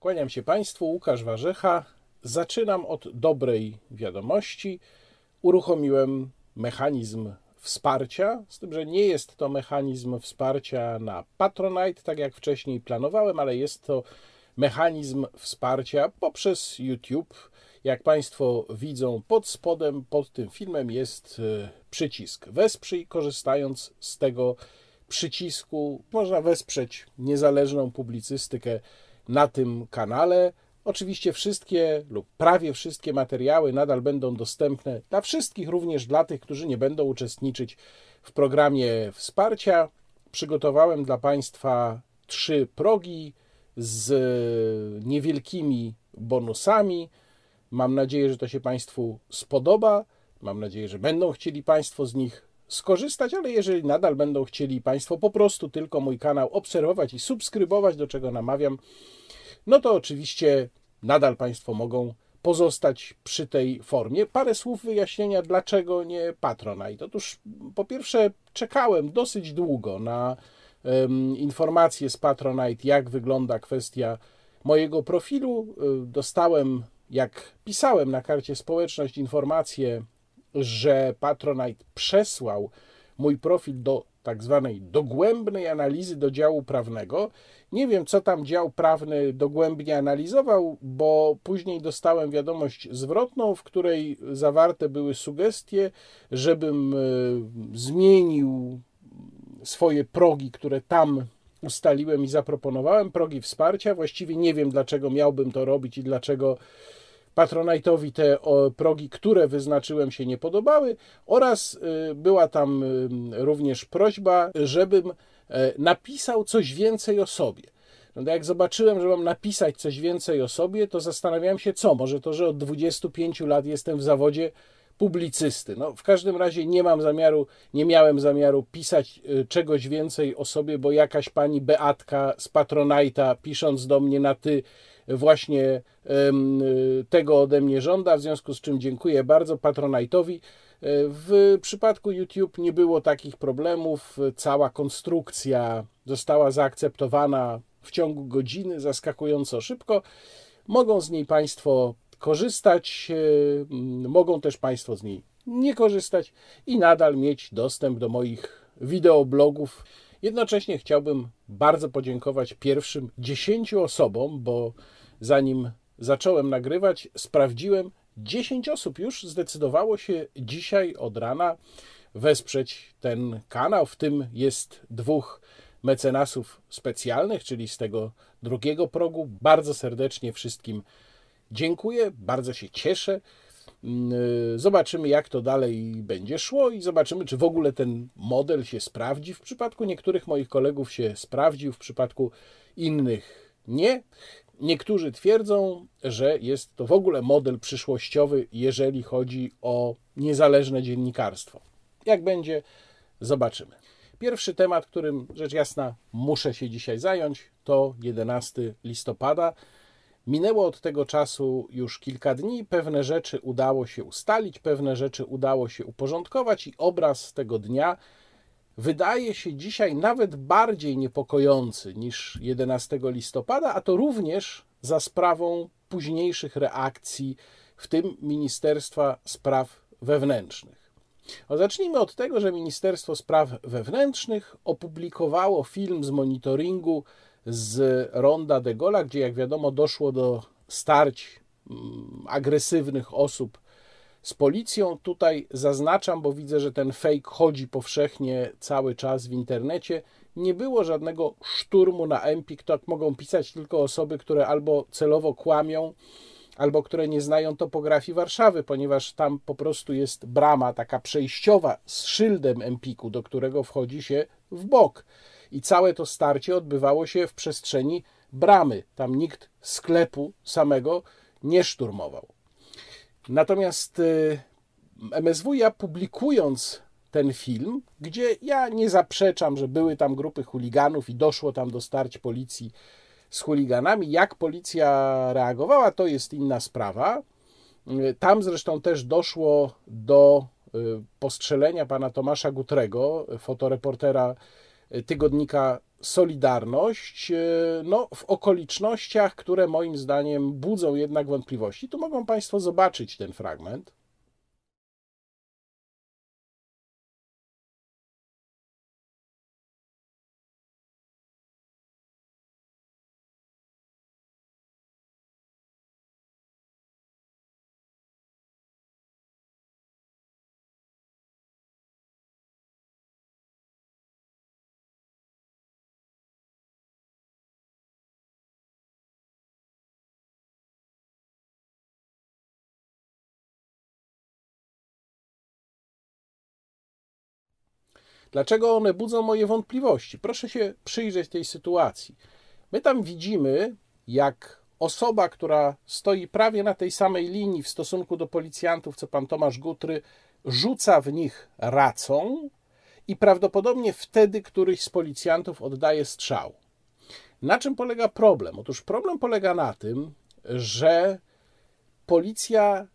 Kłaniam się Państwu, Łukasz Warzecha. Zaczynam od dobrej wiadomości. Uruchomiłem mechanizm wsparcia, z tym, że nie jest to mechanizm wsparcia na Patronite, tak jak wcześniej planowałem, ale jest to mechanizm wsparcia poprzez YouTube. Jak Państwo widzą, pod spodem, pod tym filmem jest e, przycisk Wesprzyj, korzystając z tego przycisku można wesprzeć niezależną publicystykę na tym kanale. Oczywiście wszystkie lub prawie wszystkie materiały nadal będą dostępne dla wszystkich, również dla tych, którzy nie będą uczestniczyć w programie wsparcia. Przygotowałem dla Państwa trzy progi z niewielkimi bonusami. Mam nadzieję, że to się Państwu spodoba. Mam nadzieję, że będą chcieli Państwo z nich skorzystać, ale jeżeli nadal będą chcieli Państwo po prostu tylko mój kanał obserwować i subskrybować, do czego namawiam, no to oczywiście nadal Państwo mogą pozostać przy tej formie. Parę słów wyjaśnienia, dlaczego nie Patronite. Otóż po pierwsze czekałem dosyć długo na um, informacje z Patronite, jak wygląda kwestia mojego profilu. Y, dostałem, jak pisałem na karcie społeczność, informację że Patronite przesłał mój profil do tak zwanej dogłębnej analizy do działu prawnego. Nie wiem, co tam dział prawny dogłębnie analizował, bo później dostałem wiadomość zwrotną, w której zawarte były sugestie, żebym e, zmienił swoje progi, które tam ustaliłem i zaproponowałem, progi wsparcia. Właściwie nie wiem, dlaczego miałbym to robić i dlaczego Patronite'owi te progi, które wyznaczyłem się nie podobały oraz y, była tam y, również prośba, żebym e, napisał coś więcej o sobie. No jak zobaczyłem, że mam napisać coś więcej o sobie, to zastanawiałem się, co? Może to, że od 25 lat jestem w zawodzie publicysty. No, w każdym razie nie mam zamiaru, nie miałem zamiaru pisać y, czegoś więcej o sobie, bo jakaś pani Beatka z Patronite'a, pisząc do mnie na ty, właśnie tego ode mnie żąda, w związku z czym dziękuję bardzo Patronite'owi. W przypadku YouTube nie było takich problemów, cała konstrukcja została zaakceptowana w ciągu godziny, zaskakująco szybko. Mogą z niej Państwo korzystać, mogą też Państwo z niej nie korzystać i nadal mieć dostęp do moich wideoblogów. Jednocześnie chciałbym bardzo podziękować pierwszym dziesięciu osobom, bo zanim zacząłem nagrywać, sprawdziłem, 10 osób już zdecydowało się dzisiaj od rana wesprzeć ten kanał. W tym jest dwóch mecenasów specjalnych, czyli z tego drugiego progu. Bardzo serdecznie wszystkim dziękuję, bardzo się cieszę. Mm, zobaczymy, jak to dalej będzie szło i zobaczymy, czy w ogóle ten model się sprawdzi. W przypadku niektórych moich kolegów się sprawdził, w przypadku innych nie. Niektórzy twierdzą, że jest to w ogóle model przyszłościowy, jeżeli chodzi o niezależne dziennikarstwo. Jak będzie, zobaczymy. Pierwszy temat, którym rzecz jasna muszę się dzisiaj zająć, to 11 listopada. Minęło od tego czasu już kilka dni, pewne rzeczy udało się ustalić, pewne rzeczy udało się uporządkować, i obraz tego dnia wydaje się dzisiaj nawet bardziej niepokojący niż 11 listopada, a to również za sprawą późniejszych reakcji, w tym Ministerstwa Spraw Wewnętrznych. O, zacznijmy od tego, że Ministerstwo Spraw Wewnętrznych opublikowało film z monitoringu z Ronda de Gola, gdzie jak wiadomo doszło do starć mm, agresywnych osób z policją. Tutaj zaznaczam, bo widzę, że ten fake chodzi powszechnie cały czas w internecie. Nie było żadnego szturmu na Empik, tak mogą pisać tylko osoby, które albo celowo kłamią, albo które nie znają topografii Warszawy, ponieważ tam po prostu jest brama taka przejściowa z szyldem Empiku, do którego wchodzi się w bok. I całe to starcie odbywało się w przestrzeni bramy. Tam nikt sklepu samego nie szturmował. Natomiast y, MSWiA publikując ten film, gdzie ja nie zaprzeczam, że były tam grupy chuliganów i doszło tam do starć policji z chuliganami. Jak policja reagowała, to jest inna sprawa. Y, tam zresztą też doszło do y, postrzelenia pana Tomasza Gutrego, fotoreportera tygodnika solidarność no, w okolicznościach, które moim zdaniem budzą jednak wątpliwości. Tu mogą Państwo zobaczyć ten fragment. Dlaczego one budzą moje wątpliwości? Proszę się przyjrzeć tej sytuacji. My tam widzimy, jak osoba, która stoi prawie na tej samej linii w stosunku do policjantów, co pan Tomasz Gutry, rzuca w nich racą i prawdopodobnie wtedy któryś z policjantów oddaje strzał. Na czym polega problem? Otóż problem polega na tym, że policja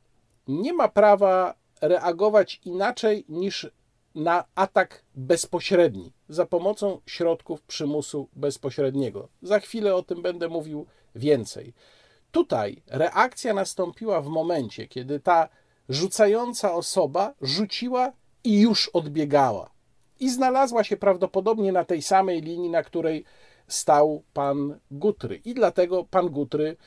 nie ma prawa reagować inaczej niż na atak bezpośredni za pomocą środków przymusu bezpośredniego. Za chwilę o tym będę mówił więcej. Tutaj reakcja nastąpiła w momencie, kiedy ta rzucająca osoba rzuciła i już odbiegała. I znalazła się prawdopodobnie na tej samej linii, na której stał pan Gutry. I dlatego pan Gutry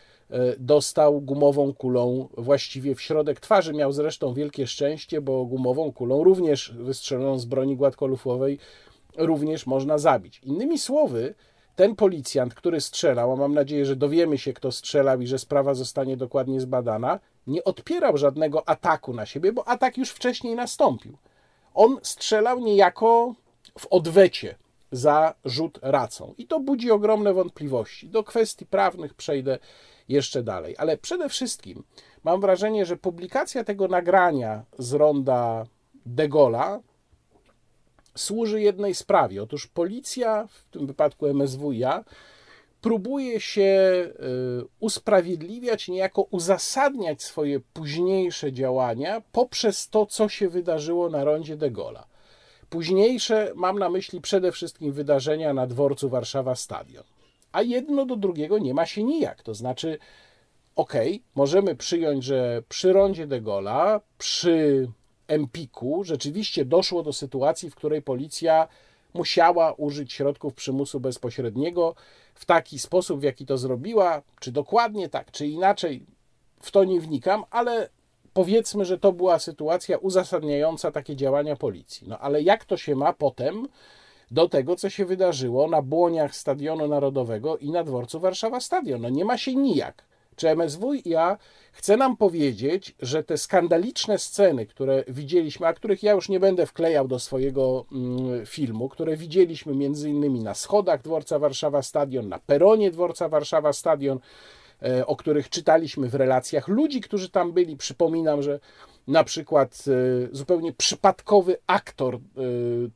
dostał gumową kulą właściwie w środek twarzy. Miał zresztą wielkie szczęście, bo gumową kulą również wystrzeloną z broni gładkolufłowej również można zabić. Innymi słowy, ten policjant, który strzelał, a mam nadzieję, że dowiemy się, kto strzelał i że sprawa zostanie dokładnie zbadana, nie odpierał żadnego ataku na siebie, bo atak już wcześniej nastąpił. On strzelał niejako w odwecie za rzut racą. I to budzi ogromne wątpliwości. Do kwestii prawnych przejdę jeszcze dalej. Ale przede wszystkim mam wrażenie, że publikacja tego nagrania z ronda De Gaulle'a służy jednej sprawie. Otóż policja, w tym wypadku MSWiA, próbuje się y, usprawiedliwiać, niejako uzasadniać swoje późniejsze działania poprzez to, co się wydarzyło na rondzie De Gaulle'a. Późniejsze mam na myśli przede wszystkim wydarzenia na dworcu Warszawa Stadion a jedno do drugiego nie ma się nijak. To znaczy, ok, możemy przyjąć, że przy rondzie de Gaulle'a, przy Empiku rzeczywiście doszło do sytuacji, w której policja musiała użyć środków przymusu bezpośredniego w taki sposób, w jaki to zrobiła, czy dokładnie tak, czy inaczej, w to nie wnikam, ale powiedzmy, że to była sytuacja uzasadniająca takie działania policji. No ale jak to się ma potem do tego, co się wydarzyło na błoniach Stadionu Narodowego i na dworcu Warszawa Stadion. No nie ma się nijak. Czy MSWiA chce nam powiedzieć, że te skandaliczne sceny, które widzieliśmy, a których ja już nie będę wklejał do swojego mm, filmu, które widzieliśmy między innymi na schodach dworca Warszawa Stadion, na peronie dworca Warszawa Stadion, e, o których czytaliśmy w relacjach ludzi, którzy tam byli. Przypominam, że na przykład e, zupełnie przypadkowy aktor e,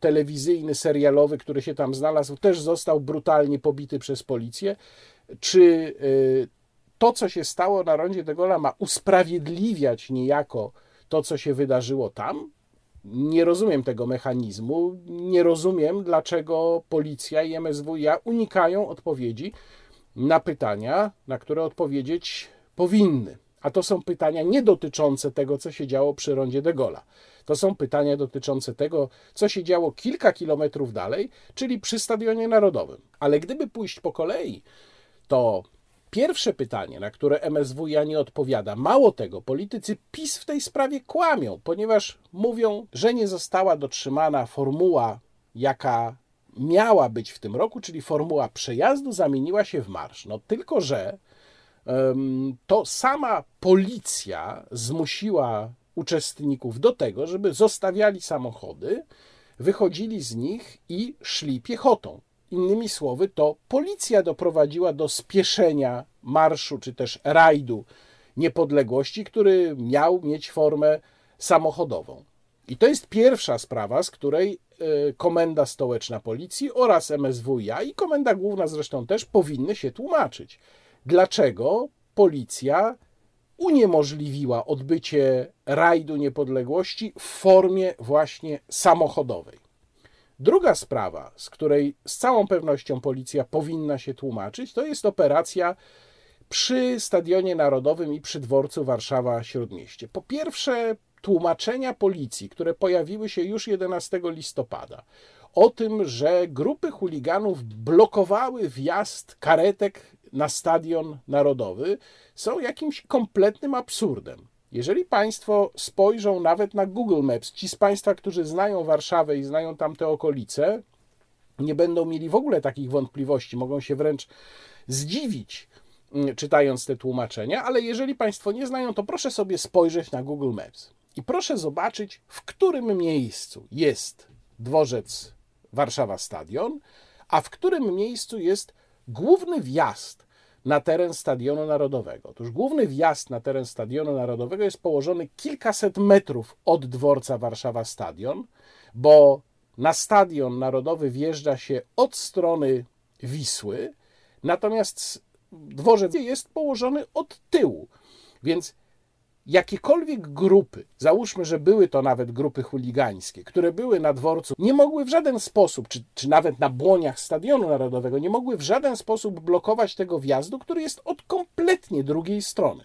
telewizyjny, serialowy, który się tam znalazł, też został brutalnie pobity przez policję. Czy e, to, co się stało na rondzie de Gaulle'a, ma usprawiedliwiać niejako to, co się wydarzyło tam? Nie rozumiem tego mechanizmu. Nie rozumiem, dlaczego policja i MSWiA unikają odpowiedzi na pytania, na które odpowiedzieć powinny. A to są pytania nie dotyczące tego, co się działo przy rondzie de Gaulle'a. To są pytania dotyczące tego, co się działo kilka kilometrów dalej, czyli przy Stadionie Narodowym. Ale gdyby pójść po kolei, to pierwsze pytanie, na które MSWiA nie odpowiada, mało tego, politycy PiS w tej sprawie kłamią, ponieważ mówią, że nie została dotrzymana formuła, jaka miała być w tym roku, czyli formuła przejazdu zamieniła się w marsz. No tylko, że to sama policja zmusiła uczestników do tego, żeby zostawiali samochody, wychodzili z nich i szli piechotą. Innymi słowy, to policja doprowadziła do spieszenia marszu czy też rajdu niepodległości, który miał mieć formę samochodową. I to jest pierwsza sprawa, z której e, Komenda Stołeczna Policji oraz MSWiA i Komenda Główna zresztą też powinny się tłumaczyć dlaczego policja uniemożliwiła odbycie rajdu niepodległości w formie właśnie samochodowej. Druga sprawa, z której z całą pewnością policja powinna się tłumaczyć, to jest operacja przy Stadionie Narodowym i przy dworcu Warszawa-Śródmieście. Po pierwsze, tłumaczenia policji, które pojawiły się już 11 listopada, o tym, że grupy chuliganów blokowały wjazd karetek na Stadion Narodowy, są jakimś kompletnym absurdem. Jeżeli Państwo spojrzą nawet na Google Maps, ci z Państwa, którzy znają Warszawę i znają tamte okolice, nie będą mieli w ogóle takich wątpliwości, mogą się wręcz zdziwić, mm, czytając te tłumaczenia, ale jeżeli Państwo nie znają, to proszę sobie spojrzeć na Google Maps i proszę zobaczyć, w którym miejscu jest dworzec Warszawa Stadion, a w którym miejscu jest główny wjazd na teren Stadionu Narodowego. Otóż główny wjazd na teren Stadionu Narodowego jest położony kilkaset metrów od dworca Warszawa Stadion, bo na Stadion Narodowy wjeżdża się od strony Wisły, natomiast dworzec jest położony od tyłu. Więc jakiekolwiek grupy, załóżmy, że były to nawet grupy chuligańskie, które były na dworcu, nie mogły w żaden sposób, czy, czy nawet na błoniach Stadionu Narodowego, nie mogły w żaden sposób blokować tego wjazdu, który jest od kompletnie drugiej strony.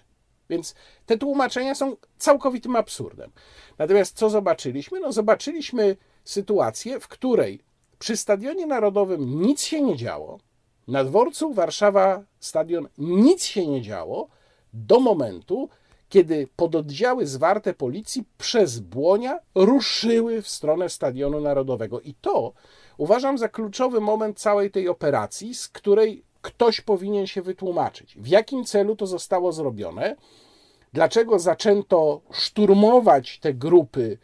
Więc te tłumaczenia są całkowitym absurdem. Natomiast co zobaczyliśmy? No, zobaczyliśmy sytuację, w której przy Stadionie Narodowym nic się nie działo, na dworcu Warszawa Stadion nic się nie działo, do momentu, kiedy pododdziały zwarte policji przez Błonia ruszyły w stronę Stadionu Narodowego. I to uważam za kluczowy moment całej tej operacji, z której ktoś powinien się wytłumaczyć. W jakim celu to zostało zrobione? Dlaczego zaczęto szturmować te grupy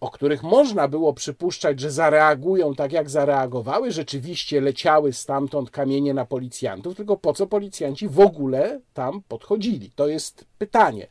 o których można było przypuszczać, że zareagują tak, jak zareagowały, rzeczywiście leciały stamtąd kamienie na policjantów, tylko po co policjanci w ogóle tam podchodzili? To jest pytanie.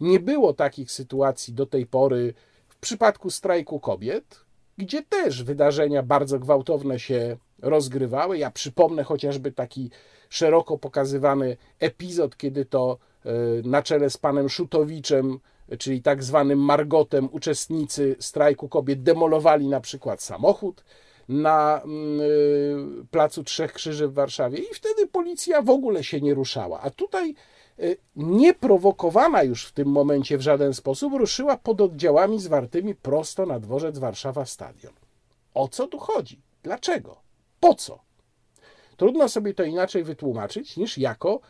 Nie było takich sytuacji do tej pory w przypadku strajku kobiet, gdzie też wydarzenia bardzo gwałtowne się rozgrywały. Ja przypomnę chociażby taki szeroko pokazywany epizod, kiedy to e, na czele z panem Szutowiczem czyli tak zwanym margotem, uczestnicy strajku kobiet demolowali na przykład samochód na mm, y, placu Trzech Krzyży w Warszawie i wtedy policja w ogóle się nie ruszała. A tutaj y, nieprowokowana już w tym momencie w żaden sposób ruszyła pod oddziałami zwartymi prosto na dworzec Warszawa Stadion. O co tu chodzi? Dlaczego? Po co? Trudno sobie to inaczej wytłumaczyć niż jako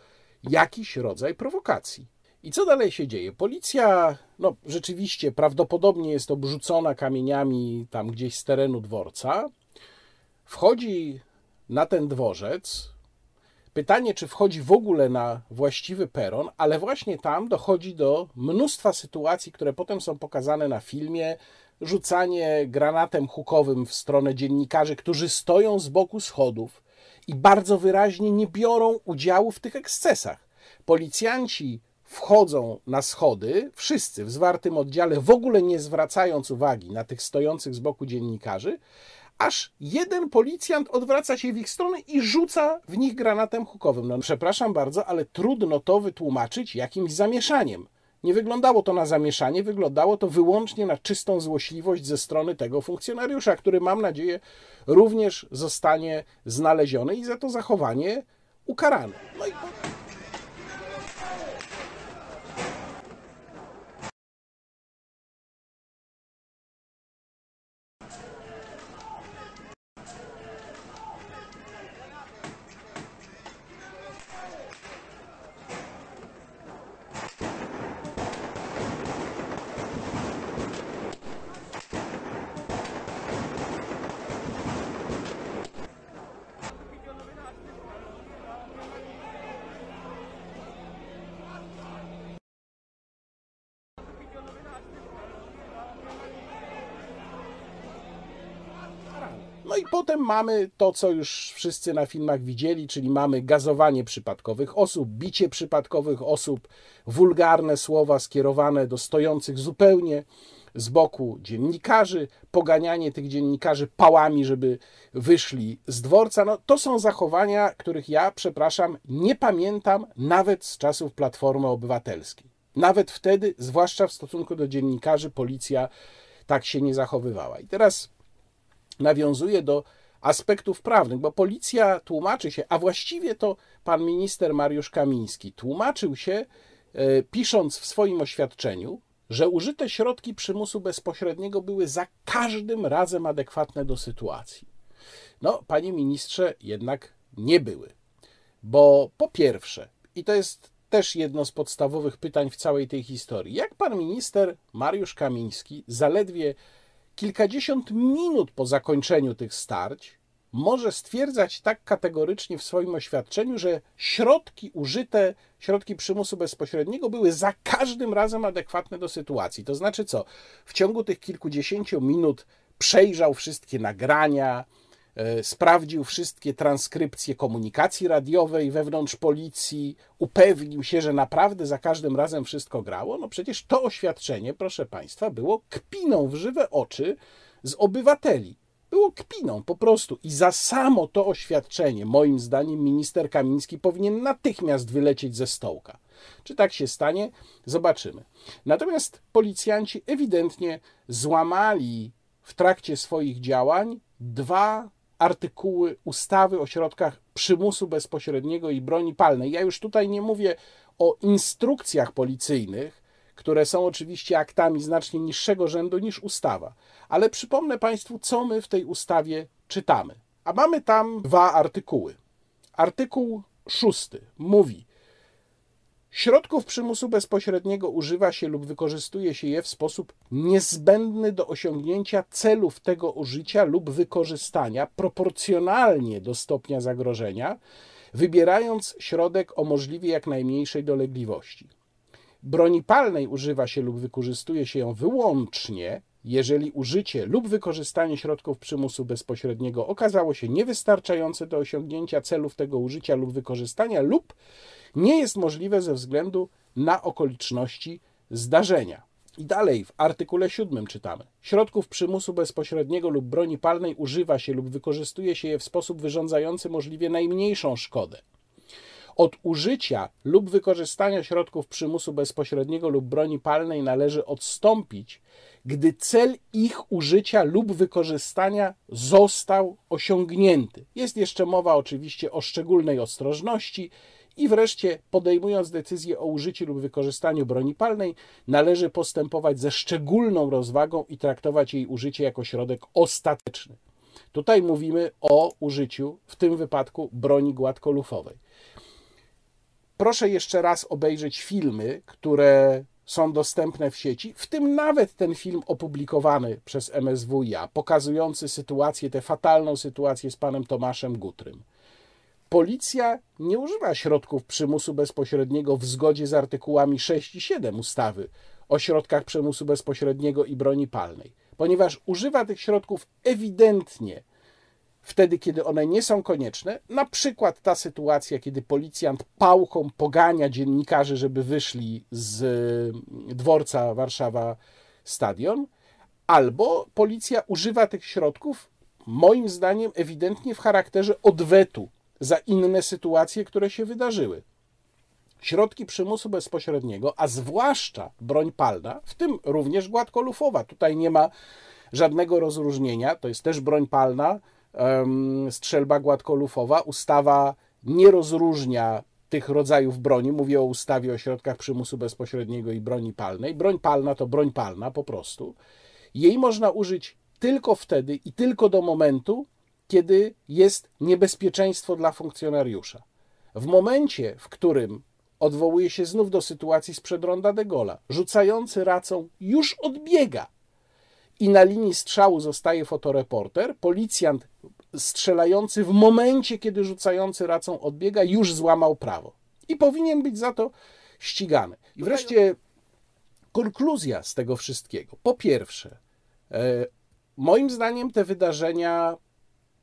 jakiś rodzaj prowokacji. I co dalej się dzieje? Policja, no rzeczywiście, prawdopodobnie jest obrzucona kamieniami tam gdzieś z terenu dworca. Wchodzi na ten dworzec. Pytanie, czy wchodzi w ogóle na właściwy peron, ale właśnie tam dochodzi do mnóstwa sytuacji, które potem są pokazane na filmie. Rzucanie granatem hukowym w stronę dziennikarzy, którzy stoją z boku schodów i bardzo wyraźnie nie biorą udziału w tych ekscesach. Policjanci wchodzą na schody, wszyscy w zwartym oddziale, w ogóle nie zwracając uwagi na tych stojących z boku dziennikarzy, aż jeden policjant odwraca się w ich stronę i rzuca w nich granatem hukowym. No, przepraszam bardzo, ale trudno to wytłumaczyć jakimś zamieszaniem. Nie wyglądało to na zamieszanie, wyglądało to wyłącznie na czystą złośliwość ze strony tego funkcjonariusza, który mam nadzieję również zostanie znaleziony i za to zachowanie ukarany. No i No i potem mamy to, co już wszyscy na filmach widzieli, czyli mamy gazowanie przypadkowych osób, bicie przypadkowych osób, wulgarne słowa skierowane do stojących zupełnie z boku dziennikarzy, poganianie tych dziennikarzy pałami, żeby wyszli z dworca. No, to są zachowania, których ja, przepraszam, nie pamiętam nawet z czasów Platformy Obywatelskiej. Nawet wtedy, zwłaszcza w stosunku do dziennikarzy, policja tak się nie zachowywała. I teraz nawiązuje do aspektów prawnych, bo policja tłumaczy się, a właściwie to pan minister Mariusz Kamiński tłumaczył się, e, pisząc w swoim oświadczeniu, że użyte środki przymusu bezpośredniego były za każdym razem adekwatne do sytuacji. No, panie ministrze, jednak nie były. Bo po pierwsze, i to jest też jedno z podstawowych pytań w całej tej historii, jak pan minister Mariusz Kamiński zaledwie kilkadziesiąt minut po zakończeniu tych starć może stwierdzać tak kategorycznie w swoim oświadczeniu, że środki użyte, środki przymusu bezpośredniego były za każdym razem adekwatne do sytuacji. To znaczy co? W ciągu tych kilkudziesięciu minut przejrzał wszystkie nagrania, sprawdził wszystkie transkrypcje komunikacji radiowej wewnątrz policji, upewnił się, że naprawdę za każdym razem wszystko grało. No przecież to oświadczenie, proszę Państwa, było kpiną w żywe oczy z obywateli było kpiną po prostu. I za samo to oświadczenie, moim zdaniem, minister Kamiński powinien natychmiast wylecieć ze stołka. Czy tak się stanie? Zobaczymy. Natomiast policjanci ewidentnie złamali w trakcie swoich działań dwa artykuły ustawy o środkach przymusu bezpośredniego i broni palnej. Ja już tutaj nie mówię o instrukcjach policyjnych, które są oczywiście aktami znacznie niższego rzędu niż ustawa. Ale przypomnę Państwu, co my w tej ustawie czytamy. A mamy tam dwa artykuły. Artykuł szósty mówi: Środków przymusu bezpośredniego używa się lub wykorzystuje się je w sposób niezbędny do osiągnięcia celów tego użycia lub wykorzystania proporcjonalnie do stopnia zagrożenia, wybierając środek o możliwie jak najmniejszej dolegliwości. Broni palnej używa się lub wykorzystuje się ją wyłącznie, jeżeli użycie lub wykorzystanie środków przymusu bezpośredniego okazało się niewystarczające do osiągnięcia celów tego użycia lub wykorzystania, lub nie jest możliwe ze względu na okoliczności zdarzenia. I dalej w artykule 7 czytamy: Środków przymusu bezpośredniego lub broni palnej używa się lub wykorzystuje się je w sposób wyrządzający możliwie najmniejszą szkodę od użycia lub wykorzystania środków przymusu bezpośredniego lub broni palnej należy odstąpić, gdy cel ich użycia lub wykorzystania został osiągnięty. Jest jeszcze mowa oczywiście o szczególnej ostrożności. I wreszcie, podejmując decyzję o użyciu lub wykorzystaniu broni palnej, należy postępować ze szczególną rozwagą i traktować jej użycie jako środek ostateczny. Tutaj mówimy o użyciu, w tym wypadku, broni gładkolufowej. Proszę jeszcze raz obejrzeć filmy, które są dostępne w sieci, w tym nawet ten film opublikowany przez MSWiA, pokazujący sytuację, tę fatalną sytuację z panem Tomaszem Gutrym. Policja nie używa środków przymusu bezpośredniego w zgodzie z artykułami 6 i 7 ustawy o środkach przymusu bezpośredniego i broni palnej, ponieważ używa tych środków ewidentnie wtedy, kiedy one nie są konieczne. Na przykład ta sytuacja, kiedy policjant pałką pogania dziennikarzy, żeby wyszli z dworca Warszawa Stadion, albo policja używa tych środków, moim zdaniem, ewidentnie w charakterze odwetu za inne sytuacje, które się wydarzyły. Środki przymusu bezpośredniego, a zwłaszcza broń palna, w tym również gładkolufowa, tutaj nie ma żadnego rozróżnienia, to jest też broń palna, strzelba gładkolufowa. Ustawa nie rozróżnia tych rodzajów broni. Mówię o ustawie o środkach przymusu bezpośredniego i broni palnej. Broń palna to broń palna po prostu. Jej można użyć tylko wtedy i tylko do momentu, kiedy jest niebezpieczeństwo dla funkcjonariusza. W momencie, w którym odwołuje się znów do sytuacji sprzed ronda de Gola, rzucający racą już odbiega i na linii strzału zostaje fotoreporter, policjant strzelający w momencie, kiedy rzucający racą odbiega, już złamał prawo i powinien być za to ścigany. I wreszcie konkluzja z tego wszystkiego. Po pierwsze, e, moim zdaniem te wydarzenia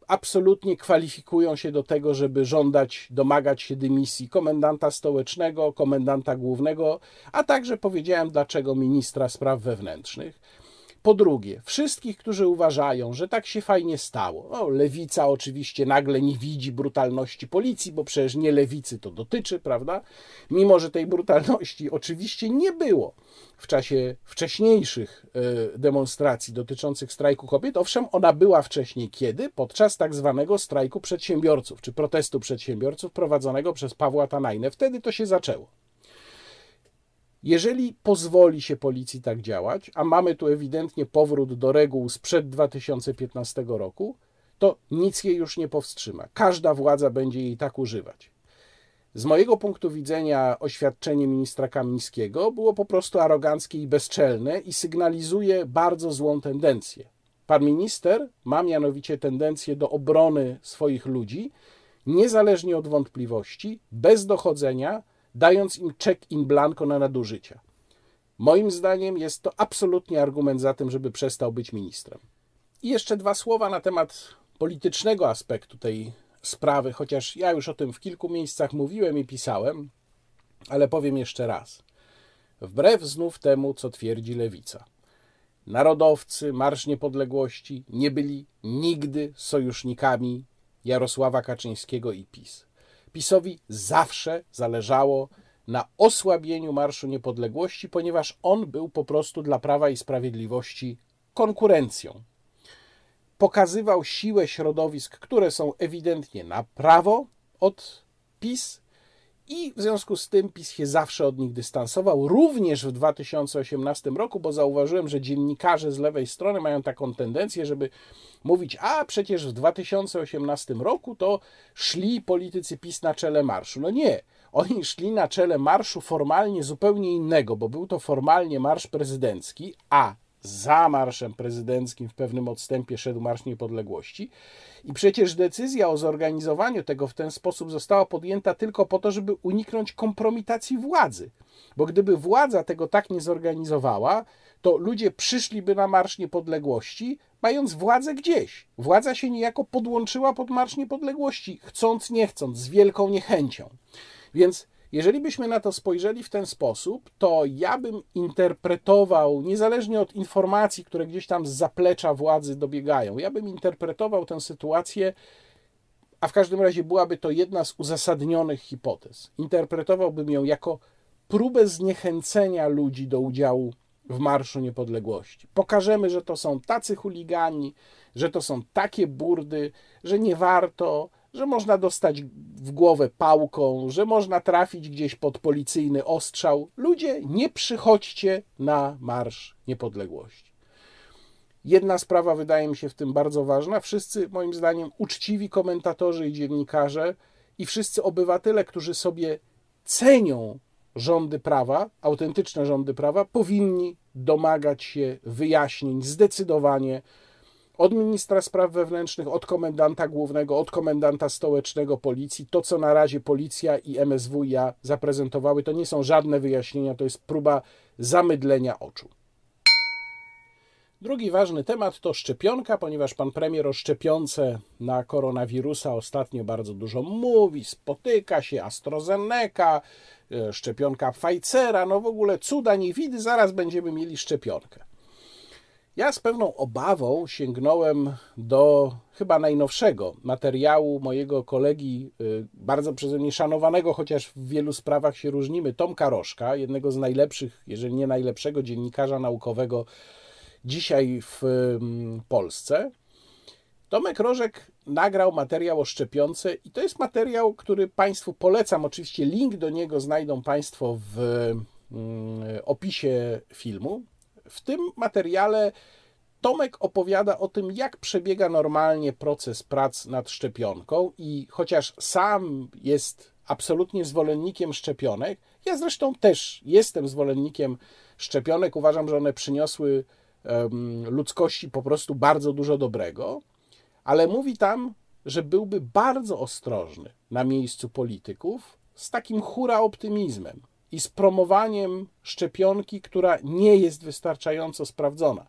absolutnie kwalifikują się do tego, żeby żądać, domagać się dymisji komendanta stołecznego, komendanta głównego, a także powiedziałem dlaczego ministra spraw wewnętrznych Po drugie, wszystkich, którzy uważają, że tak się fajnie stało. No, lewica oczywiście nagle nie widzi brutalności policji, bo przecież nie lewicy to dotyczy, prawda? Mimo, że tej brutalności oczywiście nie było w czasie wcześniejszych e, demonstracji dotyczących strajku kobiet. Owszem, ona była wcześniej kiedy? Podczas tak zwanego strajku przedsiębiorców, czy protestu przedsiębiorców prowadzonego przez Pawła Tanajnę. Wtedy to się zaczęło. Jeżeli pozwoli się policji tak działać, a mamy tu ewidentnie powrót do reguł sprzed 2015 roku, to nic jej już nie powstrzyma. Każda władza będzie jej tak używać. Z mojego punktu widzenia oświadczenie ministra Kamińskiego było po prostu aroganckie i bezczelne i sygnalizuje bardzo złą tendencję. Pan minister ma mianowicie tendencję do obrony swoich ludzi, niezależnie od wątpliwości, bez dochodzenia, dając im czek in blanco na nadużycia. Moim zdaniem jest to absolutnie argument za tym, żeby przestał być ministrem. I jeszcze dwa słowa na temat politycznego aspektu tej sprawy, chociaż ja już o tym w kilku miejscach mówiłem i pisałem, ale powiem jeszcze raz. Wbrew znów temu, co twierdzi lewica. Narodowcy, Marsz Niepodległości nie byli nigdy sojusznikami Jarosława Kaczyńskiego i PiS. PiSowi zawsze zależało na osłabieniu Marszu Niepodległości, ponieważ on był po prostu dla Prawa i Sprawiedliwości konkurencją. Pokazywał siłę środowisk, które są ewidentnie na prawo od PiS, i w związku z tym PiS się zawsze od nich dystansował, również w 2018 roku, bo zauważyłem, że dziennikarze z lewej strony mają taką tendencję, żeby mówić, a przecież w 2018 roku to szli politycy PiS na czele marszu. No nie, oni szli na czele marszu formalnie zupełnie innego, bo był to formalnie marsz prezydencki, a za marszem prezydenckim w pewnym odstępie szedł Marsz Niepodległości. I przecież decyzja o zorganizowaniu tego w ten sposób została podjęta tylko po to, żeby uniknąć kompromitacji władzy. Bo gdyby władza tego tak nie zorganizowała, to ludzie przyszliby na Marsz Niepodległości, mając władzę gdzieś. Władza się niejako podłączyła pod Marsz Niepodległości, chcąc, nie chcąc, z wielką niechęcią. Więc jeżeli byśmy na to spojrzeli w ten sposób, to ja bym interpretował, niezależnie od informacji, które gdzieś tam z zaplecza władzy dobiegają, ja bym interpretował tę sytuację, a w każdym razie byłaby to jedna z uzasadnionych hipotez. Interpretowałbym ją jako próbę zniechęcenia ludzi do udziału w Marszu Niepodległości. Pokażemy, że to są tacy chuligani, że to są takie burdy, że nie warto, że można dostać w głowę pałką, że można trafić gdzieś pod policyjny ostrzał. Ludzie, nie przychodźcie na Marsz Niepodległości. Jedna sprawa wydaje mi się w tym bardzo ważna. Wszyscy, moim zdaniem, uczciwi komentatorzy i dziennikarze i wszyscy obywatele, którzy sobie cenią rządy prawa, autentyczne rządy prawa, powinni domagać się wyjaśnień zdecydowanie od ministra spraw wewnętrznych, od komendanta głównego, od komendanta stołecznego policji. To, co na razie policja i MSWiA zaprezentowały, to nie są żadne wyjaśnienia, to jest próba zamydlenia oczu. Drugi ważny temat to szczepionka, ponieważ pan premier o szczepionce na koronawirusa ostatnio bardzo dużo mówi, spotyka się AstraZeneca, e, szczepionka Pfizera, no w ogóle cuda nie widy, zaraz będziemy mieli szczepionkę. Ja z pewną obawą sięgnąłem do chyba najnowszego materiału mojego kolegi, y, bardzo przeze mnie szanowanego, chociaż w wielu sprawach się różnimy, Tomka Rożka, jednego z najlepszych, jeżeli nie najlepszego dziennikarza naukowego dzisiaj w mm, Polsce. Tomek Rożek nagrał materiał o szczepionce i to jest materiał, który Państwu polecam. Oczywiście link do niego znajdą Państwo w mm, opisie filmu. W tym materiale Tomek opowiada o tym, jak przebiega normalnie proces prac nad szczepionką i chociaż sam jest absolutnie zwolennikiem szczepionek, ja zresztą też jestem zwolennikiem szczepionek, uważam, że one przyniosły ludzkości po prostu bardzo dużo dobrego, ale mówi tam, że byłby bardzo ostrożny na miejscu polityków z takim hura optymizmem i z promowaniem szczepionki, która nie jest wystarczająco sprawdzona.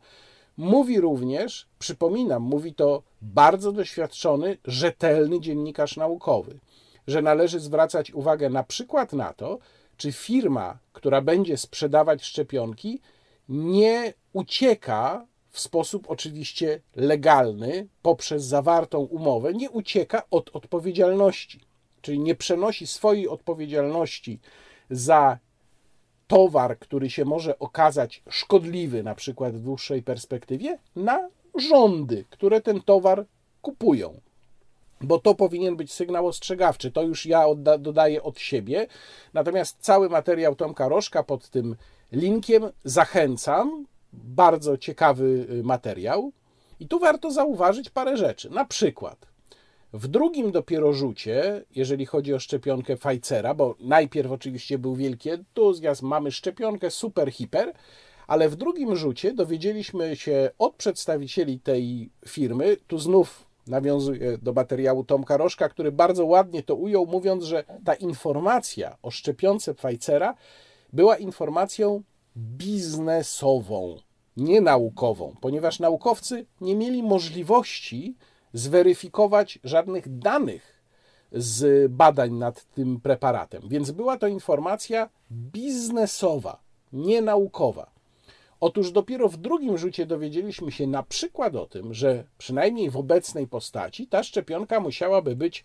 Mówi również, przypominam, mówi to bardzo doświadczony, rzetelny dziennikarz naukowy, że należy zwracać uwagę na przykład na to, czy firma, która będzie sprzedawać szczepionki, nie ucieka w sposób oczywiście legalny, poprzez zawartą umowę, nie ucieka od odpowiedzialności, czyli nie przenosi swojej odpowiedzialności za towar, który się może okazać szkodliwy, na przykład w dłuższej perspektywie, na rządy, które ten towar kupują. Bo to powinien być sygnał ostrzegawczy. To już ja odda- dodaję od siebie. Natomiast cały materiał Tomka Rożka pod tym linkiem zachęcam. Bardzo ciekawy y, materiał. I tu warto zauważyć parę rzeczy. Na przykład w drugim dopiero rzucie, jeżeli chodzi o szczepionkę Pfizera, bo najpierw oczywiście był wielki entuzjazm, mamy szczepionkę super, hiper, ale w drugim rzucie dowiedzieliśmy się od przedstawicieli tej firmy, tu znów nawiązuję do materiału Tomka Rożka, który bardzo ładnie to ujął, mówiąc, że ta informacja o szczepionce Pfizera była informacją biznesową, nie naukową, ponieważ naukowcy nie mieli możliwości zweryfikować żadnych danych z badań nad tym preparatem. Więc była to informacja biznesowa, nie naukowa. Otóż dopiero w drugim rzucie dowiedzieliśmy się na przykład o tym, że przynajmniej w obecnej postaci ta szczepionka musiałaby być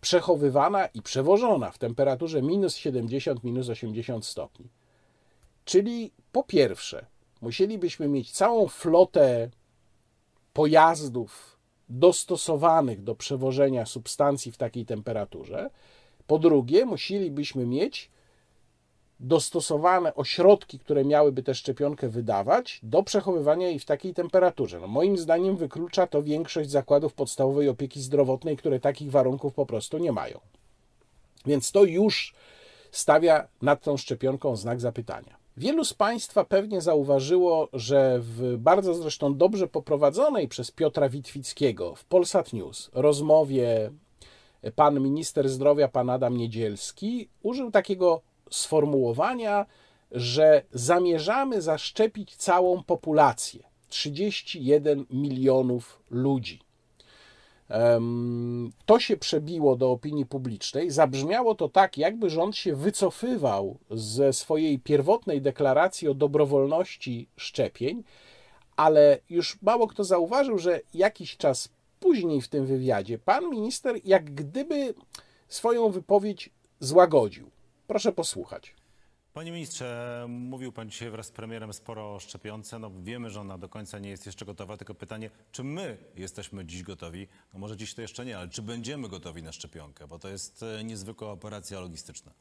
przechowywana i przewożona w temperaturze minus 70, minus 80 stopni. Czyli po pierwsze, musielibyśmy mieć całą flotę pojazdów dostosowanych do przewożenia substancji w takiej temperaturze. Po drugie, musielibyśmy mieć dostosowane ośrodki, które miałyby tę szczepionkę wydawać, do przechowywania jej w takiej temperaturze. No moim zdaniem wyklucza to większość zakładów podstawowej opieki zdrowotnej, które takich warunków po prostu nie mają. Więc to już stawia nad tą szczepionką znak zapytania. Wielu z Państwa pewnie zauważyło, że w bardzo zresztą dobrze poprowadzonej przez Piotra Witwickiego w Polsat News rozmowie pan minister zdrowia, pan Adam Niedzielski, użył takiego sformułowania, że zamierzamy zaszczepić całą populację 31 milionów ludzi. To się przebiło do opinii publicznej. Zabrzmiało to tak, jakby rząd się wycofywał ze swojej pierwotnej deklaracji o dobrowolności szczepień, ale już mało kto zauważył, że jakiś czas później w tym wywiadzie pan minister jak gdyby swoją wypowiedź złagodził. Proszę posłuchać. Panie ministrze, mówił pan dzisiaj wraz z premierem sporo o szczepionce. No wiemy, że ona do końca nie jest jeszcze gotowa, tylko pytanie, czy my jesteśmy dziś gotowi? No może dziś to jeszcze nie, ale czy będziemy gotowi na szczepionkę? Bo to jest e, niezwykła operacja logistyczna.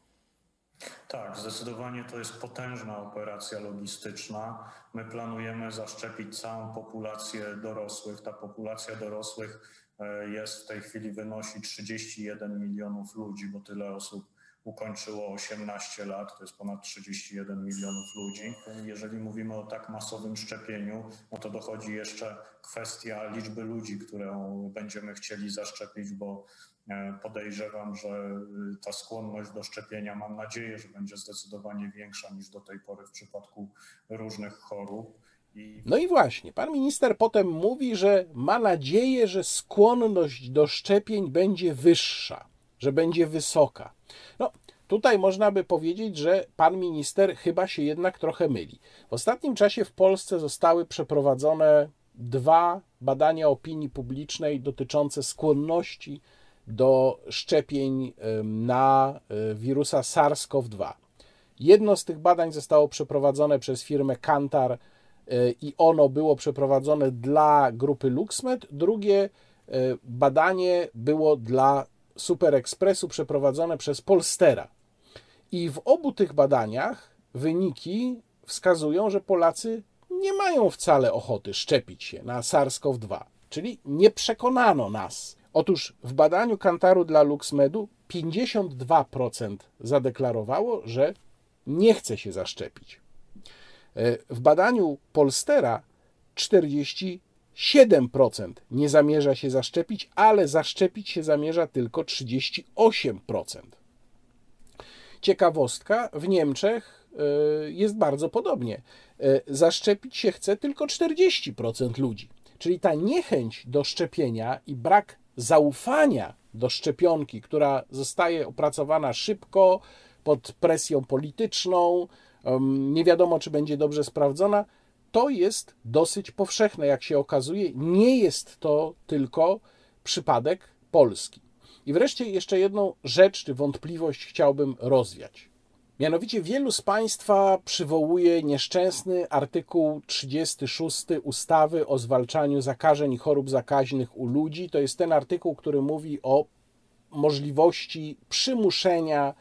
Tak, zdecydowanie to jest potężna operacja logistyczna. My planujemy zaszczepić całą populację dorosłych. Ta populacja dorosłych e, jest w tej chwili wynosi 31 milionów ludzi, bo tyle osób ukończyło 18 lat, to jest ponad 31 milionów ludzi. Jeżeli mówimy o tak masowym szczepieniu, no to dochodzi jeszcze kwestia liczby ludzi, którą będziemy chcieli zaszczepić, bo e, podejrzewam, że y, ta skłonność do szczepienia, mam nadzieję, że będzie zdecydowanie większa niż do tej pory w przypadku różnych chorób. No i właśnie, pan minister potem mówi, że ma nadzieję, że skłonność do szczepień będzie wyższa że będzie wysoka. No, tutaj można by powiedzieć, że pan minister chyba się jednak trochę myli. W ostatnim czasie w Polsce zostały przeprowadzone dwa badania opinii publicznej dotyczące skłonności do szczepień na e, wirusa SARS-CoV-2. Jedno z tych badań zostało przeprowadzone przez firmę Kantar e, i ono było przeprowadzone dla grupy LuxMed. Drugie e, badanie było dla Super Expressu przeprowadzone przez Polstera. I w obu tych badaniach wyniki wskazują, że Polacy nie mają wcale ochoty szczepić się na SARS-CoV-2, czyli nie przekonano nas. Otóż w badaniu Kantaru dla LuxMedu 52% zadeklarowało, że nie chce się zaszczepić. E, w badaniu Polstera 40 7% nie zamierza się zaszczepić, ale zaszczepić się zamierza tylko 38%. Ciekawostka, w Niemczech e, jest bardzo podobnie. E, zaszczepić się chce tylko 40% ludzi. Czyli ta niechęć do szczepienia i brak zaufania do szczepionki, która zostaje opracowana szybko, pod presją polityczną, nie wiadomo, czy będzie dobrze sprawdzona, to jest dosyć powszechne, jak się okazuje. Nie jest to tylko przypadek Polski. I wreszcie jeszcze jedną rzecz czy wątpliwość chciałbym rozwiać. Mianowicie wielu z Państwa przywołuje nieszczęsny artykuł 36 ustawy o zwalczaniu zakażeń i chorób zakaźnych u ludzi. To jest ten artykuł, który mówi o możliwości przymuszenia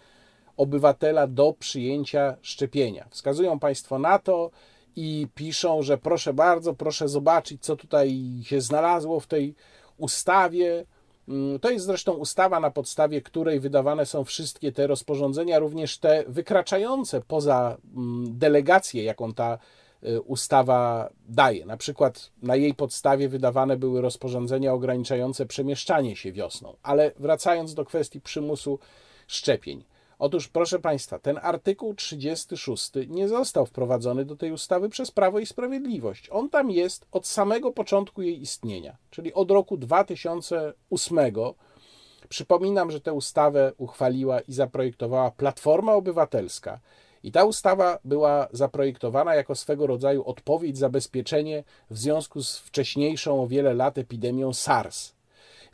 obywatela do przyjęcia szczepienia. Wskazują Państwo na to i piszą, że proszę bardzo, proszę zobaczyć, co tutaj się znalazło w tej ustawie. Mm, to jest zresztą ustawa, na podstawie której wydawane są wszystkie te rozporządzenia, również te wykraczające poza mm, delegację, jaką ta y, ustawa daje. Na przykład na jej podstawie wydawane były rozporządzenia ograniczające przemieszczanie się wiosną. Ale wracając do kwestii przymusu szczepień. Otóż, proszę Państwa, ten artykuł 36 nie został wprowadzony do tej ustawy przez Prawo i Sprawiedliwość. On tam jest od samego początku jej istnienia, czyli od roku 2008. Przypominam, że tę ustawę uchwaliła i zaprojektowała Platforma Obywatelska. I ta ustawa była zaprojektowana jako swego rodzaju odpowiedź, zabezpieczenie w związku z wcześniejszą o wiele lat epidemią SARS.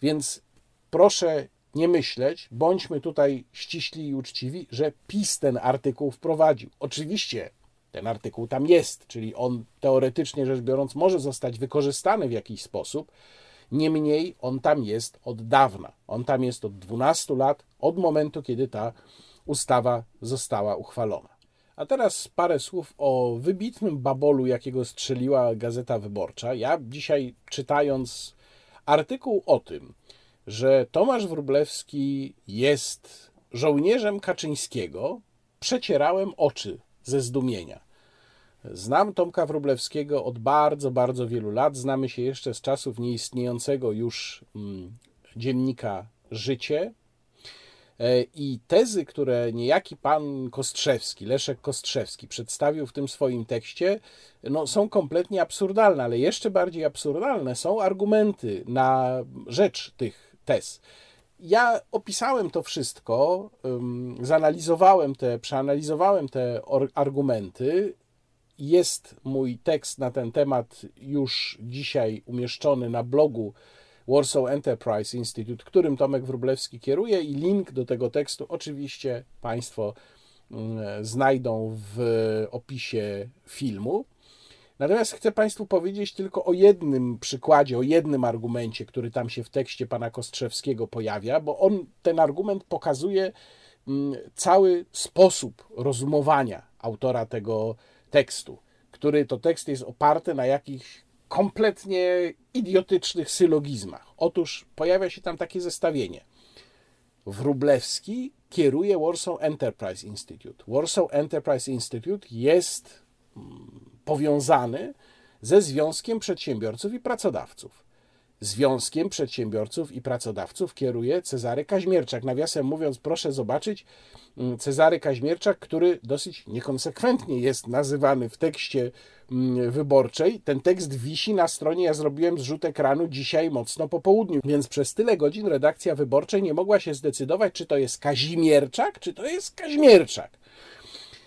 Więc proszę nie myśleć, bądźmy tutaj ściśli i uczciwi, że PiS ten artykuł wprowadził. Oczywiście ten artykuł tam jest, czyli on teoretycznie rzecz biorąc może zostać wykorzystany w jakiś sposób. Niemniej on tam jest od dawna. On tam jest od 12 lat, od momentu, kiedy ta ustawa została uchwalona. A teraz parę słów o wybitnym babolu, jakiego strzeliła Gazeta Wyborcza. Ja dzisiaj czytając artykuł o tym, że Tomasz Wróblewski jest żołnierzem Kaczyńskiego, przecierałem oczy ze zdumienia. Znam Tomka Wróblewskiego od bardzo, bardzo wielu lat. Znamy się jeszcze z czasów nieistniejącego już mm, dziennika Życie. E, I tezy, które niejaki pan Kostrzewski, Leszek Kostrzewski, przedstawił w tym swoim tekście, no, są kompletnie absurdalne, ale jeszcze bardziej absurdalne są argumenty na rzecz tych tez. Ja opisałem to wszystko, zanalizowałem te, przeanalizowałem te argumenty. Jest mój tekst na ten temat już dzisiaj umieszczony na blogu Warsaw Enterprise Institute, którym Tomek Wróblewski kieruje i link do tego tekstu oczywiście Państwo znajdą w opisie filmu. Natomiast chcę Państwu powiedzieć tylko o jednym przykładzie, o jednym argumencie, który tam się w tekście pana Kostrzewskiego pojawia, bo on ten argument pokazuje mm, cały sposób rozumowania autora tego tekstu, który to tekst jest oparty na jakichś kompletnie idiotycznych sylogizmach. Otóż pojawia się tam takie zestawienie. Wróblewski kieruje Warsaw Enterprise Institute. Warsaw Enterprise Institute jest mm, powiązany ze Związkiem Przedsiębiorców i Pracodawców. Związkiem Przedsiębiorców i Pracodawców kieruje Cezary Kaźmierczak. Nawiasem mówiąc, proszę zobaczyć, mm, Cezary Kaźmierczak, który dosyć niekonsekwentnie jest nazywany w tekście mm, wyborczej. Ten tekst wisi na stronie, ja zrobiłem zrzut ekranu dzisiaj mocno po południu, więc przez tyle godzin redakcja wyborczej nie mogła się zdecydować, czy to jest Kazimierczak, czy to jest Kaźmierczak.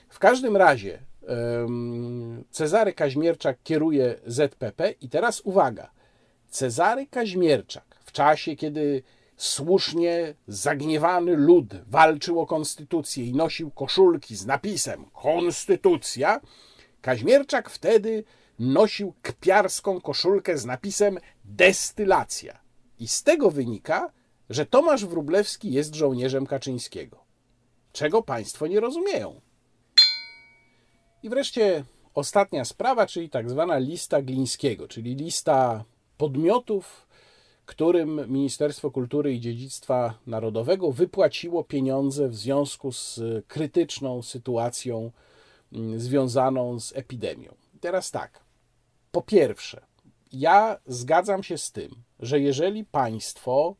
W każdym razie Cezary Kaźmierczak kieruje ZPP i teraz uwaga. Cezary Kaźmierczak w czasie, kiedy słusznie zagniewany lud walczył o konstytucję i nosił koszulki z napisem Konstytucja, Kaźmierczak wtedy nosił kpiarską koszulkę z napisem Destylacja. I z tego wynika, że Tomasz Wróblewski jest żołnierzem Kaczyńskiego. Czego państwo nie rozumieją? I wreszcie ostatnia sprawa, czyli tak zwana lista Glińskiego, czyli lista podmiotów, którym Ministerstwo Kultury i Dziedzictwa Narodowego wypłaciło pieniądze w związku z krytyczną sytuacją mm, związaną z epidemią. teraz tak. Po pierwsze, ja zgadzam się z tym, że jeżeli państwo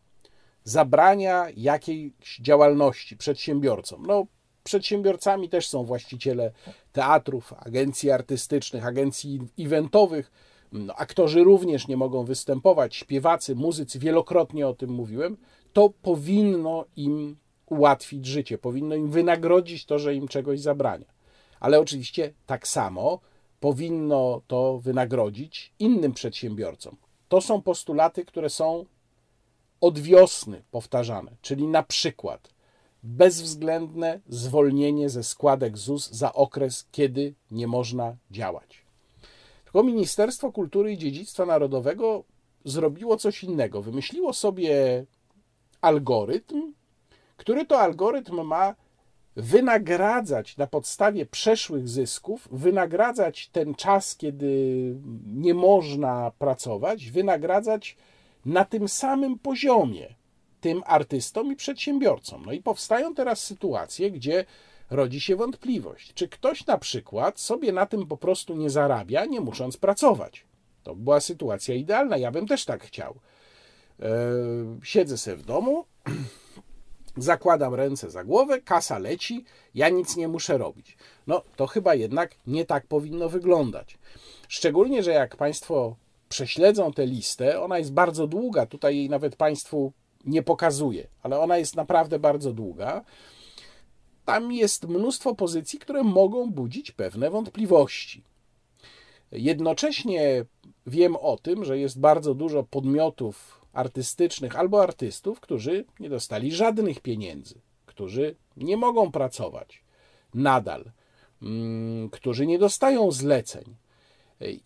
zabrania jakiejś działalności przedsiębiorcom, no przedsiębiorcami też są właściciele teatrów, agencji artystycznych, agencji eventowych. No, aktorzy również nie mogą występować, śpiewacy, muzycy, wielokrotnie o tym mówiłem. To powinno im ułatwić życie, powinno im wynagrodzić to, że im czegoś zabrania. Ale oczywiście tak samo powinno to wynagrodzić innym przedsiębiorcom. To są postulaty, które są od wiosny powtarzane, czyli na przykład bezwzględne zwolnienie ze składek ZUS za okres, kiedy nie można działać. Tylko Ministerstwo Kultury i Dziedzictwa Narodowego zrobiło coś innego. Wymyśliło sobie algorytm, który to algorytm ma wynagradzać na podstawie przeszłych zysków, wynagradzać ten czas, kiedy nie można pracować, wynagradzać na tym samym poziomie tym artystom i przedsiębiorcom. No i powstają teraz sytuacje, gdzie rodzi się wątpliwość, czy ktoś na przykład sobie na tym po prostu nie zarabia, nie musząc pracować. To była sytuacja idealna, ja bym też tak chciał. Eee, siedzę sobie w domu, zakładam ręce za głowę, kasa leci, ja nic nie muszę robić. No to chyba jednak nie tak powinno wyglądać. Szczególnie, że jak Państwo prześledzą tę listę, ona jest bardzo długa, tutaj jej nawet Państwu nie pokazuję, ale ona jest naprawdę bardzo długa. Tam jest mnóstwo pozycji, które mogą budzić pewne wątpliwości. Jednocześnie wiem o tym, że jest bardzo dużo podmiotów artystycznych albo artystów, którzy nie dostali żadnych pieniędzy, którzy nie mogą pracować nadal, mm, którzy nie dostają zleceń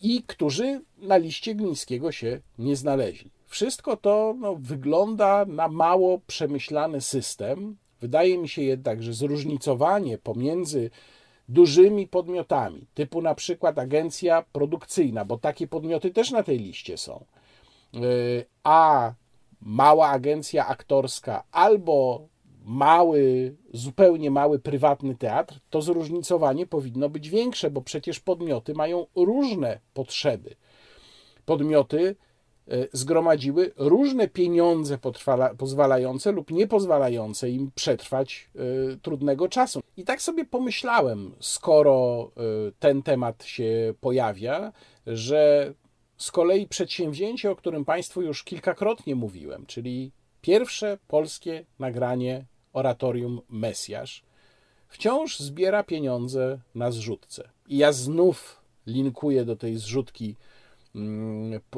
i którzy na liście Glińskiego się nie znaleźli. Wszystko to no, wygląda na mało przemyślany system. Wydaje mi się jednak, że zróżnicowanie pomiędzy dużymi podmiotami, typu na przykład agencja produkcyjna, bo takie podmioty też na tej liście są, y, a mała agencja aktorska albo mały, zupełnie mały prywatny teatr, to zróżnicowanie powinno być większe, bo przecież podmioty mają różne potrzeby. Podmioty zgromadziły różne pieniądze pozwalające lub niepozwalające im przetrwać e, trudnego czasu. I tak sobie pomyślałem, skoro e, ten temat się pojawia, że z kolei przedsięwzięcie, o którym Państwu już kilkakrotnie mówiłem, czyli pierwsze polskie nagranie oratorium Mesjasz, wciąż zbiera pieniądze na zrzutce. I ja znów linkuję do tej zrzutki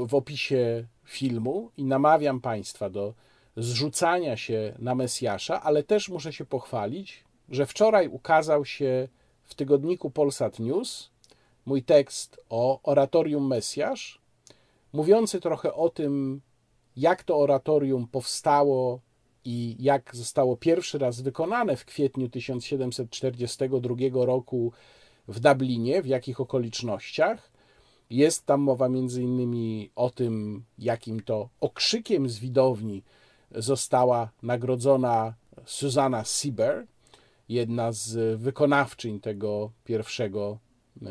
w opisie filmu i namawiam Państwa do zrzucania się na Mesjasza, ale też muszę się pochwalić, że wczoraj ukazał się w tygodniku Polsat News mój tekst o oratorium Mesjasz, mówiący trochę o tym, jak to oratorium powstało i jak zostało pierwszy raz wykonane w kwietniu 1742 roku w Dublinie, w jakich okolicznościach. Jest tam mowa między innymi o tym, jakim to okrzykiem z widowni została nagrodzona Susanna Sieber, jedna z wykonawczyń tego pierwszego e,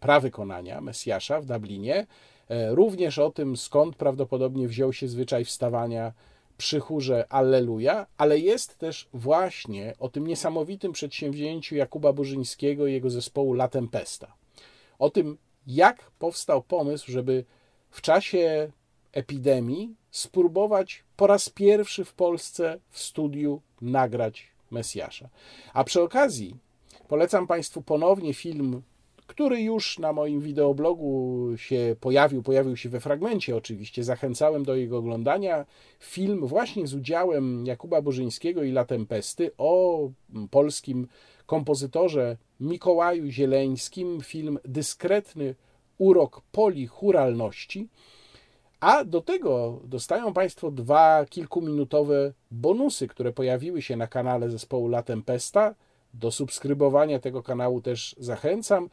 prawykonania Mesjasza w Dublinie. E, również o tym, skąd prawdopodobnie wziął się zwyczaj wstawania przy chórze Alleluja, ale jest też właśnie o tym niesamowitym przedsięwzięciu Jakuba Burzyńskiego i jego zespołu La Tempesta. O tym, jak powstał pomysł, żeby w czasie epidemii spróbować po raz pierwszy w Polsce w studiu nagrać Mesjasza. A przy okazji polecam Państwu ponownie film, który już na moim wideoblogu się pojawił, pojawił się we fragmencie oczywiście, zachęcałem do jego oglądania. Film właśnie z udziałem Jakuba Burzyńskiego i La Tempesty o polskim kompozytorze Mikołaju Zieleńskim film Dyskretny urok polichuralności, a do tego dostają Państwo dwa kilkuminutowe bonusy, które pojawiły się na kanale zespołu La Tempesta. Do subskrybowania tego kanału też zachęcam.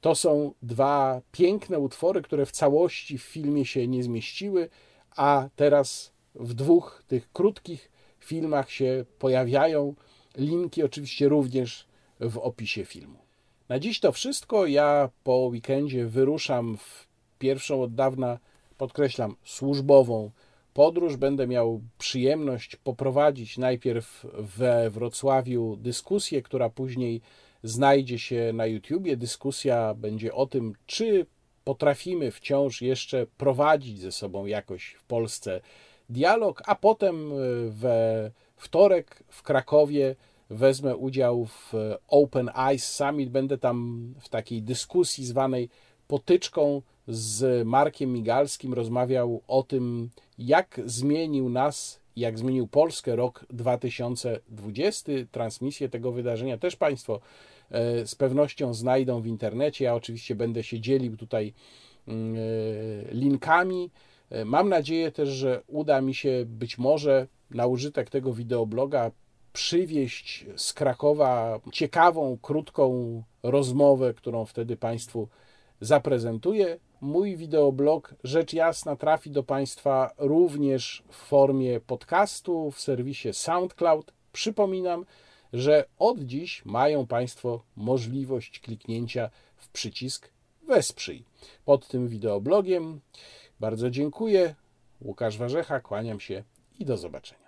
To są dwa piękne utwory, które w całości w filmie się nie zmieściły, a teraz w dwóch tych krótkich filmach się pojawiają. Linki oczywiście również w opisie filmu. Na dziś to wszystko. Ja po weekendzie wyruszam w pierwszą od dawna, podkreślam, służbową podróż. Będę miał przyjemność poprowadzić najpierw we Wrocławiu dyskusję, która później znajdzie się na YouTubie. Dyskusja będzie o tym, czy potrafimy wciąż jeszcze prowadzić ze sobą jakoś w Polsce dialog, a potem we wtorek w Krakowie wezmę udział w Open Eyes Summit. Będę tam w takiej dyskusji zwanej potyczką z Markiem Migalskim rozmawiał o tym, jak zmienił nas, jak zmienił Polskę rok 2020. Transmisję tego wydarzenia też Państwo e, z pewnością znajdą w internecie. Ja oczywiście będę się dzielił tutaj mm, e, linkami. E, mam nadzieję też, że uda mi się być może na użytek tego wideobloga przywieźć z Krakowa ciekawą, krótką rozmowę, którą wtedy Państwu zaprezentuję. Mój wideoblog, rzecz jasna, trafi do Państwa również w formie podcastu w serwisie SoundCloud. Przypominam, że od dziś mają Państwo możliwość kliknięcia w przycisk Wesprzyj pod tym wideoblogiem. Bardzo dziękuję. Łukasz Warzecha, kłaniam się i do zobaczenia.